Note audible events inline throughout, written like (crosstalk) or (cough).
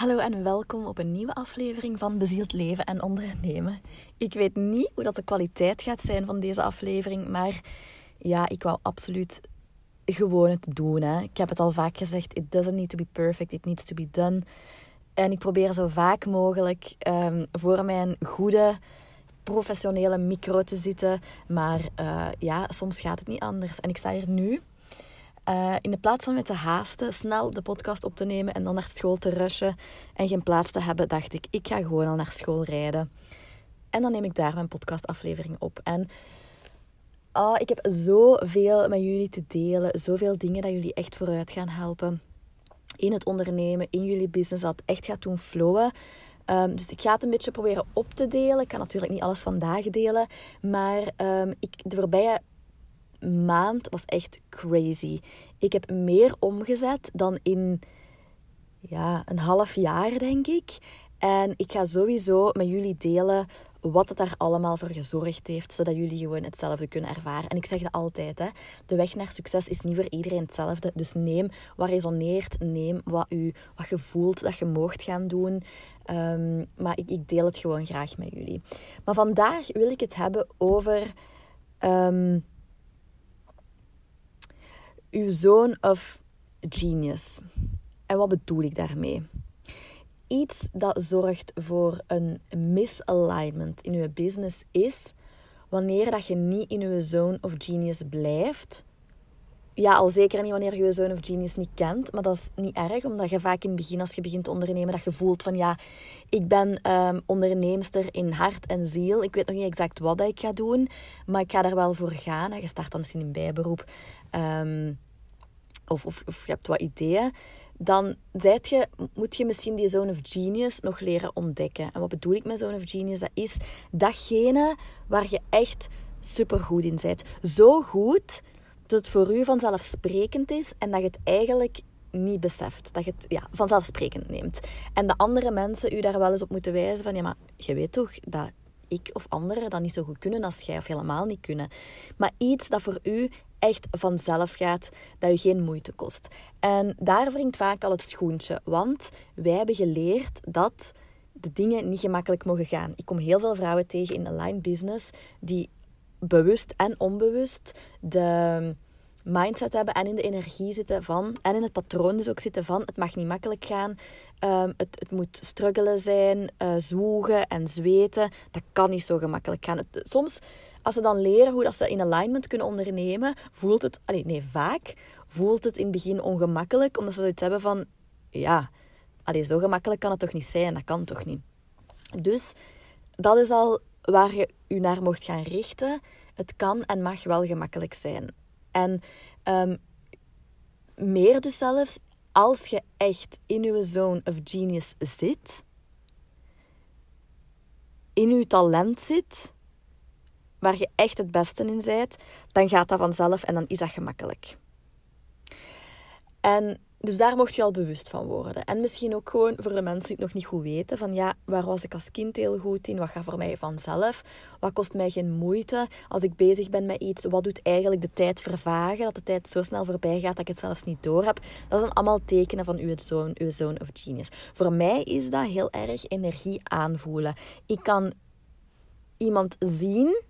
Hallo en welkom op een nieuwe aflevering van Bezield Leven en Ondernemen. Ik weet niet hoe dat de kwaliteit gaat zijn van deze aflevering, maar ja, ik wou absoluut gewoon het doen. Hè. Ik heb het al vaak gezegd, it doesn't need to be perfect, it needs to be done. En ik probeer zo vaak mogelijk um, voor mijn goede professionele micro te zitten, maar uh, ja, soms gaat het niet anders. En ik sta hier nu uh, in de plaats van met te haasten, snel de podcast op te nemen en dan naar school te rushen en geen plaats te hebben, dacht ik, ik ga gewoon al naar school rijden. En dan neem ik daar mijn podcastaflevering op. En oh, ik heb zoveel met jullie te delen, zoveel dingen dat jullie echt vooruit gaan helpen in het ondernemen, in jullie business, dat echt gaat doen flowen. Um, dus ik ga het een beetje proberen op te delen. Ik kan natuurlijk niet alles vandaag delen. Maar um, ik, de voorbije maand was echt crazy. Ik heb meer omgezet dan in ja, een half jaar, denk ik. En ik ga sowieso met jullie delen wat het daar allemaal voor gezorgd heeft, zodat jullie gewoon hetzelfde kunnen ervaren. En ik zeg dat altijd, hè, de weg naar succes is niet voor iedereen hetzelfde. Dus neem wat resoneert, neem wat, u, wat je voelt dat je moogt gaan doen. Um, maar ik, ik, deel het gewoon graag met jullie. Maar vandaag wil ik het hebben over um, uw zoon of genius. En wat bedoel ik daarmee? Iets dat zorgt voor een misalignment in uw business is wanneer dat je niet in uw zone of genius blijft. Ja, al zeker niet wanneer je je zone of genius niet kent. Maar dat is niet erg, omdat je vaak in het begin, als je begint te ondernemen, dat je voelt van ja, ik ben um, onderneemster in hart en ziel. Ik weet nog niet exact wat ik ga doen, maar ik ga daar wel voor gaan. Je start dan misschien een bijberoep. Um, of, of, of je hebt wat ideeën, dan je, moet je misschien die zone of genius nog leren ontdekken. En wat bedoel ik met zone of genius? Dat is datgene waar je echt supergoed in bent. Zo goed dat het voor u vanzelfsprekend is en dat je het eigenlijk niet beseft. Dat je het ja, vanzelfsprekend neemt. En de andere mensen u daar wel eens op moeten wijzen van... Ja, maar je weet toch dat ik of anderen dat niet zo goed kunnen als jij of helemaal niet kunnen. Maar iets dat voor u echt vanzelf gaat, dat u geen moeite kost. En daar wringt vaak al het schoentje, want wij hebben geleerd dat de dingen niet gemakkelijk mogen gaan. Ik kom heel veel vrouwen tegen in online business die bewust en onbewust de mindset hebben en in de energie zitten van, en in het patroon dus ook zitten van, het mag niet makkelijk gaan, um, het, het moet struggelen zijn, uh, zwoegen en zweten, dat kan niet zo gemakkelijk gaan. Het, soms als ze dan leren hoe dat ze in alignment kunnen ondernemen, voelt het, nee, vaak voelt het in het begin ongemakkelijk, omdat ze zoiets hebben van, ja, allee, zo gemakkelijk kan het toch niet zijn, dat kan toch niet. Dus dat is al waar je je naar mocht gaan richten. Het kan en mag wel gemakkelijk zijn. En um, meer dus zelfs, als je echt in je zone of genius zit, in je talent zit, waar je echt het beste in bent, dan gaat dat vanzelf en dan is dat gemakkelijk. En dus daar mocht je al bewust van worden. En misschien ook gewoon voor de mensen die het nog niet goed weten. Van ja, waar was ik als kind heel goed in? Wat gaat voor mij vanzelf? Wat kost mij geen moeite? Als ik bezig ben met iets, wat doet eigenlijk de tijd vervagen? Dat de tijd zo snel voorbij gaat dat ik het zelfs niet door heb. Dat zijn allemaal tekenen van uw zoon, uw zoon of genius. Voor mij is dat heel erg energie aanvoelen. Ik kan iemand zien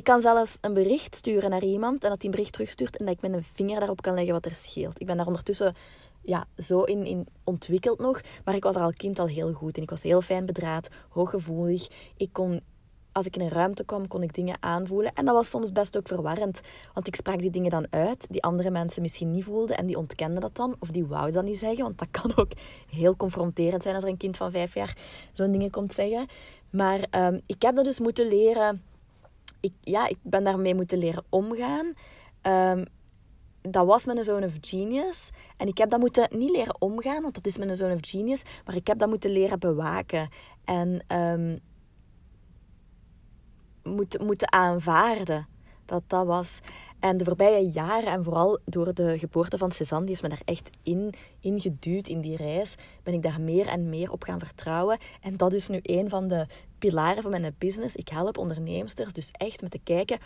ik kan zelfs een bericht sturen naar iemand en dat die een bericht terugstuurt en dat ik met een vinger daarop kan leggen wat er scheelt. Ik ben daar ondertussen ja, zo in, in ontwikkeld nog, maar ik was er al kind al heel goed in. Ik was heel fijn bedraad, hooggevoelig. Ik kon, als ik in een ruimte kwam, kon ik dingen aanvoelen. En dat was soms best ook verwarrend, want ik sprak die dingen dan uit die andere mensen misschien niet voelden en die ontkenden dat dan, of die wouden dat niet zeggen, want dat (laughs) kan ook heel confronterend zijn als er een kind van vijf jaar zo'n dingen komt zeggen. Maar um, ik heb dat dus moeten leren ik, ja, ik ben daarmee moeten leren omgaan. Um, dat was mijn zone of genius. En ik heb dat moeten niet leren omgaan, want dat is mijn zone of genius. Maar ik heb dat moeten leren bewaken. En um, moeten, moeten aanvaarden dat dat was. En de voorbije jaren, en vooral door de geboorte van Cézanne, die heeft me daar echt in, geduwd in die reis, ben ik daar meer en meer op gaan vertrouwen. En dat is nu een van de pilaren van mijn business. Ik help onderneemsters dus echt met te kijken,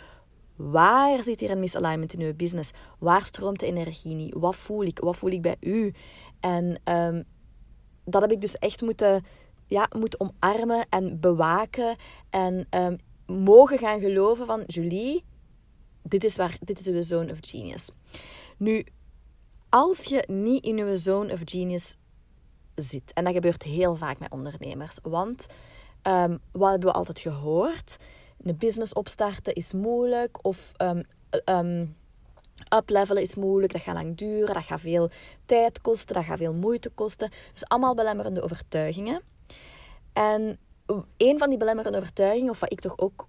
waar zit hier een misalignment in uw business? Waar stroomt de energie niet? Wat voel ik? Wat voel ik bij u? En um, dat heb ik dus echt moeten, ja, moeten omarmen en bewaken. En um, mogen gaan geloven van Julie, dit is, waar, dit is uw zone of genius. Nu, als je niet in uw zone of genius zit, en dat gebeurt heel vaak met ondernemers, want um, wat hebben we altijd gehoord? Een business opstarten is moeilijk, of um, um, uplevelen is moeilijk, dat gaat lang duren, dat gaat veel tijd kosten, dat gaat veel moeite kosten. Dus allemaal belemmerende overtuigingen. En een van die belemmerende overtuigingen, of wat ik toch ook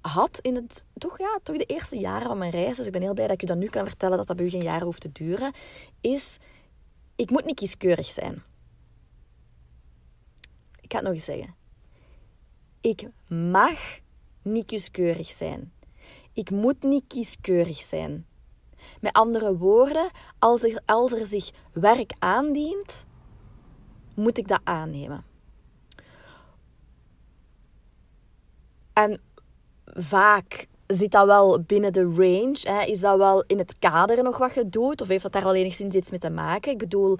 had in het, toch, ja, toch de eerste jaren van mijn reis, dus ik ben heel blij dat ik u dat nu kan vertellen, dat dat bij u geen jaren hoeft te duren, is, ik moet niet kieskeurig zijn. Ik ga het nog eens zeggen. Ik mag niet kieskeurig zijn. Ik moet niet kieskeurig zijn. Met andere woorden, als er, als er zich werk aandient, moet ik dat aannemen. En vaak zit dat wel binnen de range. Hè? Is dat wel in het kader nog wat je doet? Of heeft dat daar wel enigszins iets mee te maken? Ik bedoel,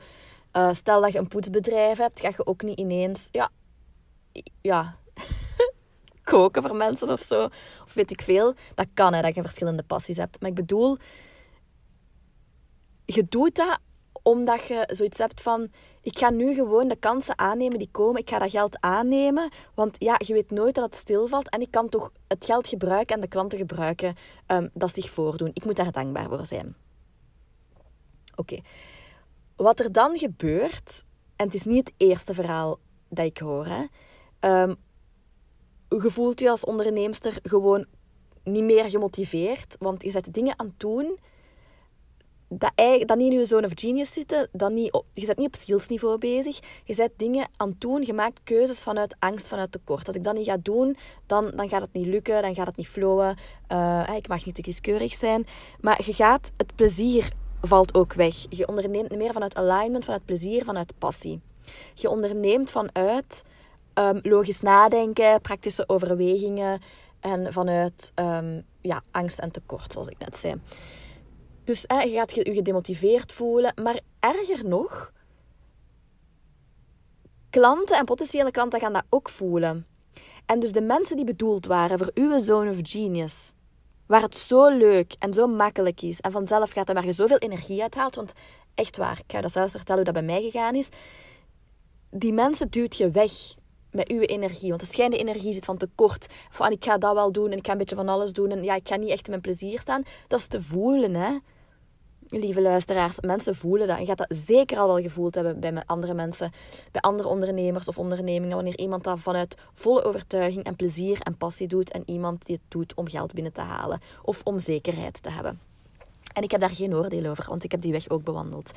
uh, stel dat je een poetsbedrijf hebt, ga je ook niet ineens... Ja, ja (laughs) koken voor mensen of zo. Of weet ik veel. Dat kan, hè, dat je verschillende passies hebt. Maar ik bedoel, je doet dat omdat je zoiets hebt van... Ik ga nu gewoon de kansen aannemen die komen. Ik ga dat geld aannemen. Want ja, je weet nooit dat het stilvalt. En ik kan toch het geld gebruiken en de klanten gebruiken um, dat zich voordoen. Ik moet daar dankbaar voor zijn. Oké. Wat er dan gebeurt... En het is niet het eerste verhaal dat ik hoor. Hè. Um, je voelt je als onderneemster gewoon niet meer gemotiveerd. Want je zet dingen aan het doen dat, dat niet in je zone of genius zitten. Dat niet je zit niet op zielsniveau bezig. Je zet dingen aan het doen. Je maakt keuzes vanuit angst, vanuit tekort. Als ik dat niet ga doen, dan, dan gaat het niet lukken. Dan gaat het niet flowen. Uh, ik mag niet te kieskeurig zijn. Maar je gaat... Het plezier valt ook weg. Je onderneemt meer vanuit alignment, vanuit plezier, vanuit passie. Je onderneemt vanuit um, logisch nadenken, praktische overwegingen en vanuit um, ja, angst en tekort, zoals ik net zei. Dus je gaat je gedemotiveerd voelen, maar erger nog, klanten en potentiële klanten gaan dat ook voelen. En dus de mensen die bedoeld waren voor uw zone of genius, waar het zo leuk en zo makkelijk is en vanzelf gaat en waar je zoveel energie uithaalt, want echt waar, ik ga dat zelfs vertellen hoe dat bij mij gegaan is, die mensen duwt je weg met uw energie. Want de schijnde energie zit van tekort. Van ik ga dat wel doen en ik ga een beetje van alles doen. En ja, ik ga niet echt in mijn plezier staan. Dat is te voelen, hè. Lieve luisteraars, mensen voelen dat. En je gaat dat zeker al wel gevoeld hebben bij andere mensen, bij andere ondernemers of ondernemingen. Wanneer iemand dat vanuit volle overtuiging en plezier en passie doet. En iemand die het doet om geld binnen te halen of om zekerheid te hebben. En ik heb daar geen oordeel over, want ik heb die weg ook bewandeld.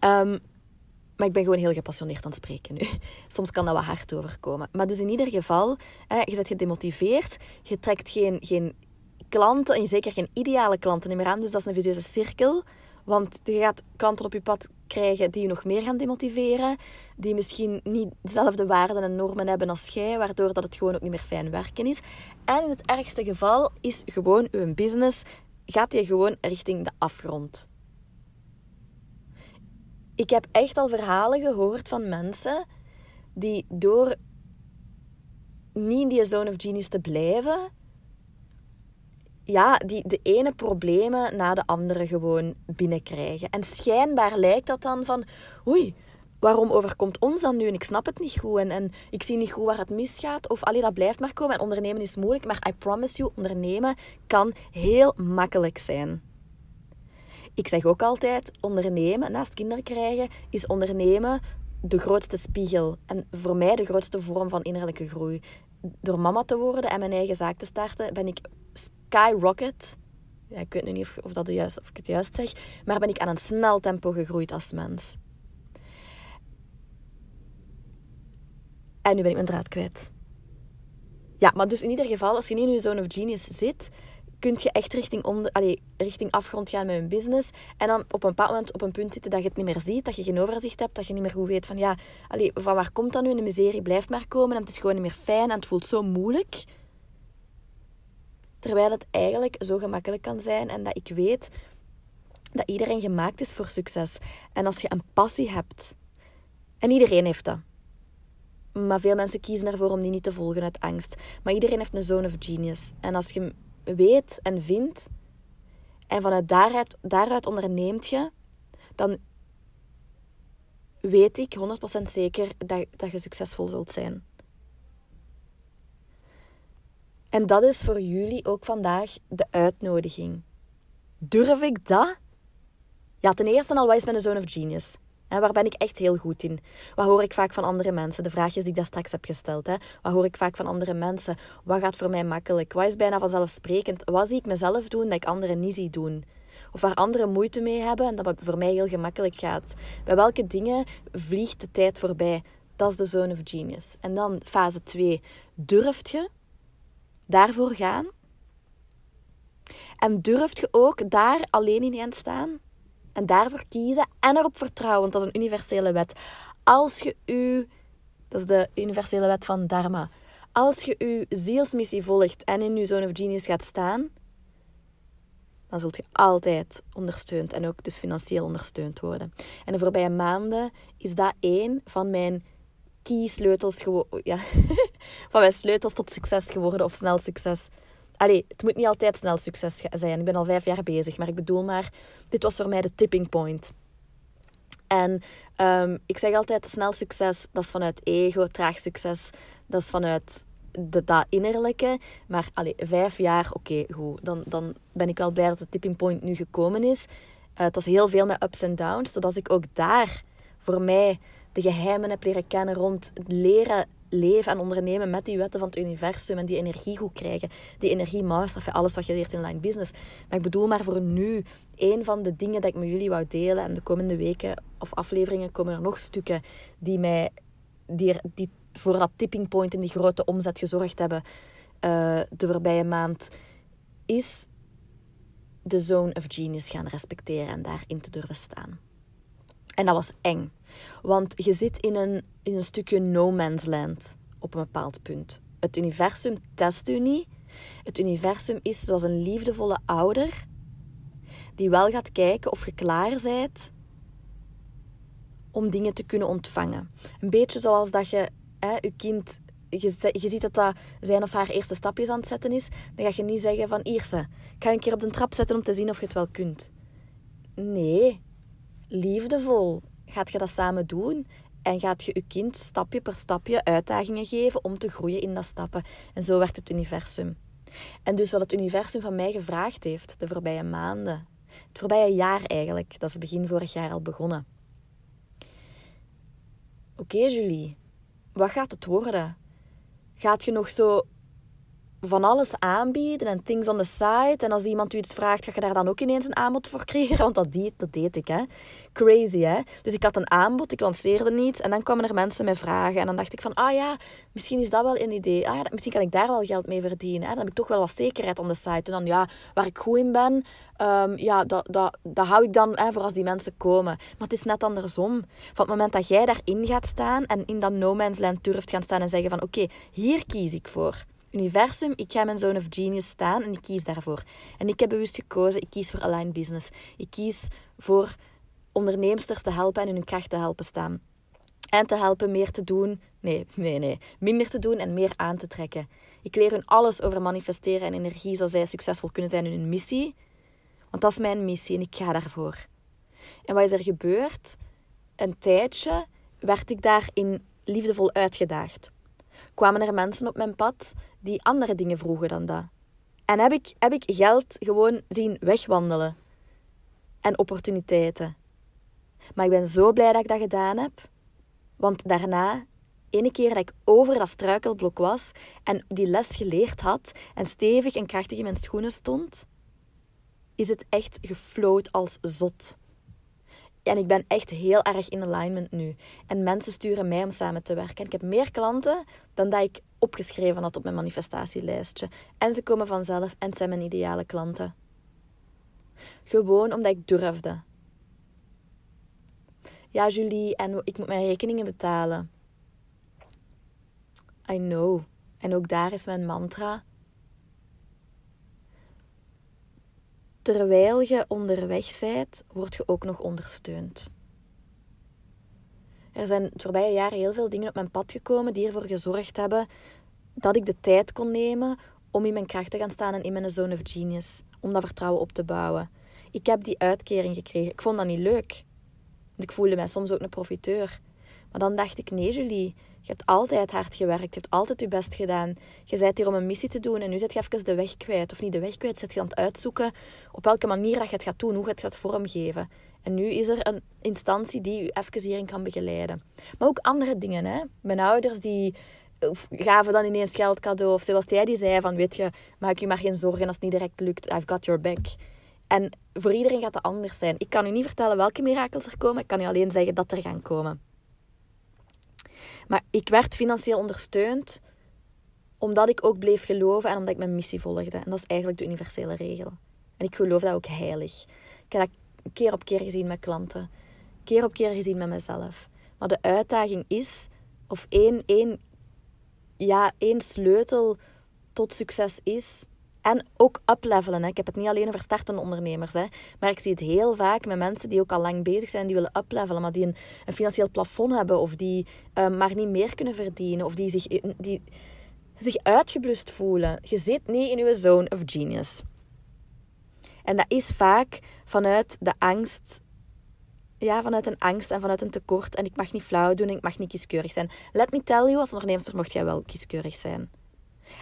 Um, maar ik ben gewoon heel gepassioneerd aan het spreken nu. (laughs) Soms kan dat wat hard overkomen. Maar dus in ieder geval, hè, je bent gedemotiveerd. Je trekt geen, geen klanten, en zeker geen ideale klanten meer aan. Dus dat is een visieuze cirkel. Want je gaat klanten op je pad krijgen die je nog meer gaan demotiveren. Die misschien niet dezelfde waarden en normen hebben als jij. Waardoor dat het gewoon ook niet meer fijn werken is. En in het ergste geval is gewoon je business... Gaat je gewoon richting de afgrond ik heb echt al verhalen gehoord van mensen die door niet in die zone of genius te blijven, ja, die de ene problemen na de andere gewoon binnenkrijgen. En schijnbaar lijkt dat dan van, oei, waarom overkomt ons dan nu? En ik snap het niet goed en, en ik zie niet goed waar het misgaat. Of alleen dat blijft maar komen. En ondernemen is moeilijk, maar I promise you, ondernemen kan heel makkelijk zijn. Ik zeg ook altijd, ondernemen, naast kinderen krijgen, is ondernemen de grootste spiegel. En voor mij de grootste vorm van innerlijke groei. Door mama te worden en mijn eigen zaak te starten, ben ik skyrocket. Ja, ik weet nu niet of, of, dat juist, of ik het juist zeg. Maar ben ik aan een snel tempo gegroeid als mens. En nu ben ik mijn draad kwijt. Ja, maar dus in ieder geval, als je niet in je zone of genius zit, kun je echt richting, onder, allee, richting afgrond gaan met je business. En dan op een bepaald moment op een punt zitten dat je het niet meer ziet, dat je geen overzicht hebt, dat je niet meer goed weet van ja, allee, van waar komt dat nu? De miserie blijft maar komen en het is gewoon niet meer fijn en het voelt zo moeilijk. Terwijl het eigenlijk zo gemakkelijk kan zijn en dat ik weet dat iedereen gemaakt is voor succes. En als je een passie hebt En iedereen heeft dat. Maar veel mensen kiezen ervoor om die niet te volgen uit angst. Maar iedereen heeft een zone of genius. En als je weet en vindt, en vanuit daaruit, daaruit onderneemt je, dan weet ik 100% zeker dat, dat je succesvol zult zijn. En dat is voor jullie ook vandaag de uitnodiging. Durf ik dat? Ja, ten eerste al, wat is mijn zone of genius? En waar ben ik echt heel goed in? Wat hoor ik vaak van andere mensen? De vraagjes die ik daar straks heb gesteld. Hè? Wat hoor ik vaak van andere mensen? Wat gaat voor mij makkelijk? Wat is bijna vanzelfsprekend? Wat zie ik mezelf doen dat ik anderen niet zie doen? Of waar anderen moeite mee hebben en dat het voor mij heel gemakkelijk gaat. Bij welke dingen vliegt de tijd voorbij? Dat is de zone of genius. En dan fase 2. Durft je daarvoor gaan? En durft je ook daar alleen in gaan staan? En daarvoor kiezen en erop vertrouwen, want dat is een universele wet. Als je u, dat is de universele wet van Dharma, als je uw zielsmissie volgt en in uw zone of genius gaat staan, dan zult je altijd ondersteund en ook dus financieel ondersteund worden. En de voorbije maanden is dat één van mijn key sleutels ja, (laughs) van mijn sleutels tot succes geworden of snel succes. Allee, het moet niet altijd snel succes zijn. Ik ben al vijf jaar bezig, maar ik bedoel maar, dit was voor mij de tipping point. En um, ik zeg altijd, snel succes, dat is vanuit ego. Traag succes, dat is vanuit de, dat innerlijke. Maar allee, vijf jaar, oké, goed. Dan, dan ben ik wel blij dat de tipping point nu gekomen is. Uh, het was heel veel met ups en downs, zodat ik ook daar voor mij de geheimen heb leren kennen rond leren leven en ondernemen met die wetten van het universum en die energie goed krijgen. Die energie master, alles wat je leert in line business. Maar ik bedoel maar voor nu, een van de dingen dat ik met jullie wou delen en de komende weken of afleveringen komen er nog stukken die mij die, die voor dat tipping point in die grote omzet gezorgd hebben uh, de voorbije maand, is de zone of genius gaan respecteren en daarin te durven staan. En dat was eng. Want je zit in een, in een stukje no man's land op een bepaald punt. Het universum test u niet. Het universum is zoals een liefdevolle ouder die wel gaat kijken of je klaar bent om dingen te kunnen ontvangen. Een beetje zoals dat je hè, je kind je, je, ziet dat dat zijn of haar eerste stapjes aan het zetten is, dan ga je niet zeggen van Ierse, ik ga een keer op de trap zetten om te zien of je het wel kunt. Nee, liefdevol gaat je dat samen doen en gaat je je kind stapje per stapje uitdagingen geven om te groeien in dat stappen. En zo werkt het universum. En dus wat het universum van mij gevraagd heeft de voorbije maanden, het voorbije jaar eigenlijk, dat is begin vorig jaar al begonnen. Oké Julie, wat gaat het worden? Gaat je nog zo van alles aanbieden en things on the side. En als iemand u iets vraagt, ga je daar dan ook ineens een aanbod voor creëren? Want dat deed, dat deed ik, hè. Crazy, hè. Dus ik had een aanbod, ik lanceerde niets. En dan kwamen er mensen mij vragen. En dan dacht ik van, ah ja, misschien is dat wel een idee. Ah ja, misschien kan ik daar wel geld mee verdienen. Hè. Dan heb ik toch wel wat zekerheid on the side. En dan, ja, waar ik goed in ben, um, ja, dat, dat, dat hou ik dan hè, voor als die mensen komen. Maar het is net andersom. Van het moment dat jij daarin gaat staan en in dat no man's land durft gaan staan en zeggen van, oké, hier kies ik voor universum, ik ga mijn zone of genius staan en ik kies daarvoor. En ik heb bewust gekozen, ik kies voor aligned business. Ik kies voor onderneemsters te helpen en hun kracht te helpen staan. En te helpen meer te doen, nee, nee, nee, minder te doen en meer aan te trekken. Ik leer hun alles over manifesteren en energie, zodat zij succesvol kunnen zijn in hun missie. Want dat is mijn missie en ik ga daarvoor. En wat is er gebeurd? Een tijdje werd ik daarin liefdevol uitgedaagd. Kwamen er mensen op mijn pad die andere dingen vroegen dan dat. En heb ik, heb ik geld gewoon zien wegwandelen. En opportuniteiten. Maar ik ben zo blij dat ik dat gedaan heb. Want daarna, ene keer dat ik over dat struikelblok was en die les geleerd had en stevig en krachtig in mijn schoenen stond, is het echt gefloot als zot. En ik ben echt heel erg in alignment nu. En mensen sturen mij om samen te werken. ik heb meer klanten dan dat ik opgeschreven had op mijn manifestatielijstje. En ze komen vanzelf en zijn mijn ideale klanten. Gewoon omdat ik durfde. Ja, Julie, en ik moet mijn rekeningen betalen. I know. En ook daar is mijn mantra. Terwijl je onderweg bent, word je ook nog ondersteund. Er zijn het voorbije jaren heel veel dingen op mijn pad gekomen die ervoor gezorgd hebben dat ik de tijd kon nemen om in mijn kracht te gaan staan en in mijn zone of genius. Om dat vertrouwen op te bouwen. Ik heb die uitkering gekregen. Ik vond dat niet leuk. Ik voelde mij soms ook een profiteur. Maar dan dacht ik, nee Julie, je hebt altijd hard gewerkt. Je hebt altijd je best gedaan. Je bent hier om een missie te doen en nu zet je even de weg kwijt. Of niet de weg kwijt, zet je aan het uitzoeken op welke manier dat je het gaat doen, hoe je het gaat vormgeven. En nu is er een instantie die je even hierin kan begeleiden. Maar ook andere dingen. Hè? Mijn ouders die gaven dan ineens geld cadeau. Of zoals jij die zei van, weet je, maak je maar geen zorgen als het niet direct lukt. I've got your back. En voor iedereen gaat dat anders zijn. Ik kan u niet vertellen welke mirakels er komen. Ik kan u alleen zeggen dat er gaan komen. Maar ik werd financieel ondersteund omdat ik ook bleef geloven en omdat ik mijn missie volgde. En dat is eigenlijk de universele regel. En ik geloof dat ook heilig. Ik heb dat keer op keer gezien met klanten. Keer op keer gezien met mezelf. Maar de uitdaging is, of één, één, ja, één sleutel tot succes is, en ook uplevelen. Ik heb het niet alleen over startende ondernemers. Hè. Maar ik zie het heel vaak met mensen die ook al lang bezig zijn, die willen uplevelen, maar die een, een financieel plafond hebben of die uh, maar niet meer kunnen verdienen of die zich, die zich uitgeblust voelen. Je zit niet in je zone of genius. En dat is vaak vanuit de angst ja, vanuit een angst en vanuit een tekort. En ik mag niet flauw doen en ik mag niet kieskeurig zijn. Let me tell you, als ondernemer mocht jij wel kieskeurig zijn.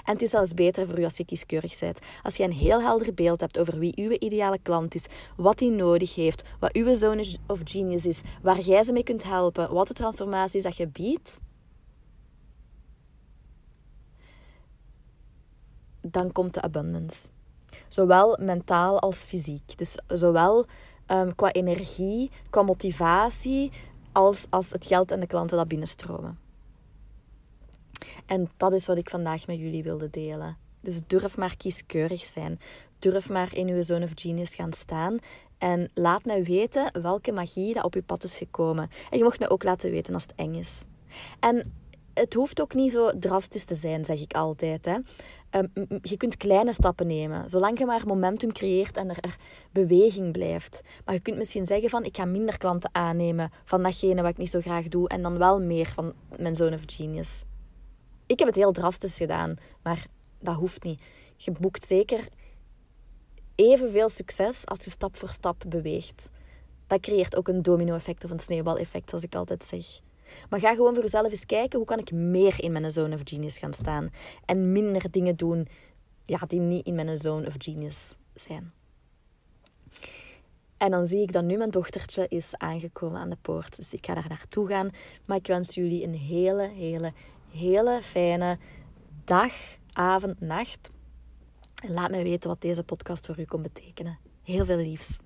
En het is zelfs beter voor u als je kieskeurig bent. Als je een heel helder beeld hebt over wie uw ideale klant is, wat hij nodig heeft, wat uw zone of genius is, waar jij ze mee kunt helpen, wat de transformatie is dat je biedt, dan komt de abundance. Zowel mentaal als fysiek. Dus zowel um, qua energie, qua motivatie, als, als het geld en de klanten dat binnenstromen. En dat is wat ik vandaag met jullie wilde delen. Dus durf maar kieskeurig zijn. Durf maar in uw zone of genius gaan staan. En laat mij weten welke magie dat op je pad is gekomen. En je mocht mij ook laten weten als het eng is. En het hoeft ook niet zo drastisch te zijn, zeg ik altijd. Hè. Ehm, je kunt kleine stappen nemen, zolang je maar momentum creëert en er, er, beweging blijft. Maar je kunt misschien zeggen van, ik ga minder klanten aannemen van datgene wat ik niet zo graag doe en dan wel meer van mijn zone of genius. Ik heb het heel drastisch gedaan, maar dat hoeft niet. Je boekt zeker evenveel succes als je stap voor stap beweegt. Dat creëert ook een domino-effect of een sneeuwbaleffect, zoals ik altijd zeg. Maar ga gewoon voor jezelf eens kijken, hoe kan ik meer in mijn zone of genius gaan staan? En minder dingen doen ja, die niet in mijn zone of genius zijn. En dan zie ik dat nu mijn dochtertje is aangekomen aan de poort. Dus ik ga daar naartoe gaan. Maar ik wens jullie een hele, hele, hele fijne dag, avond, nacht. En laat mij weten wat deze podcast voor u kon betekenen. Heel veel liefs.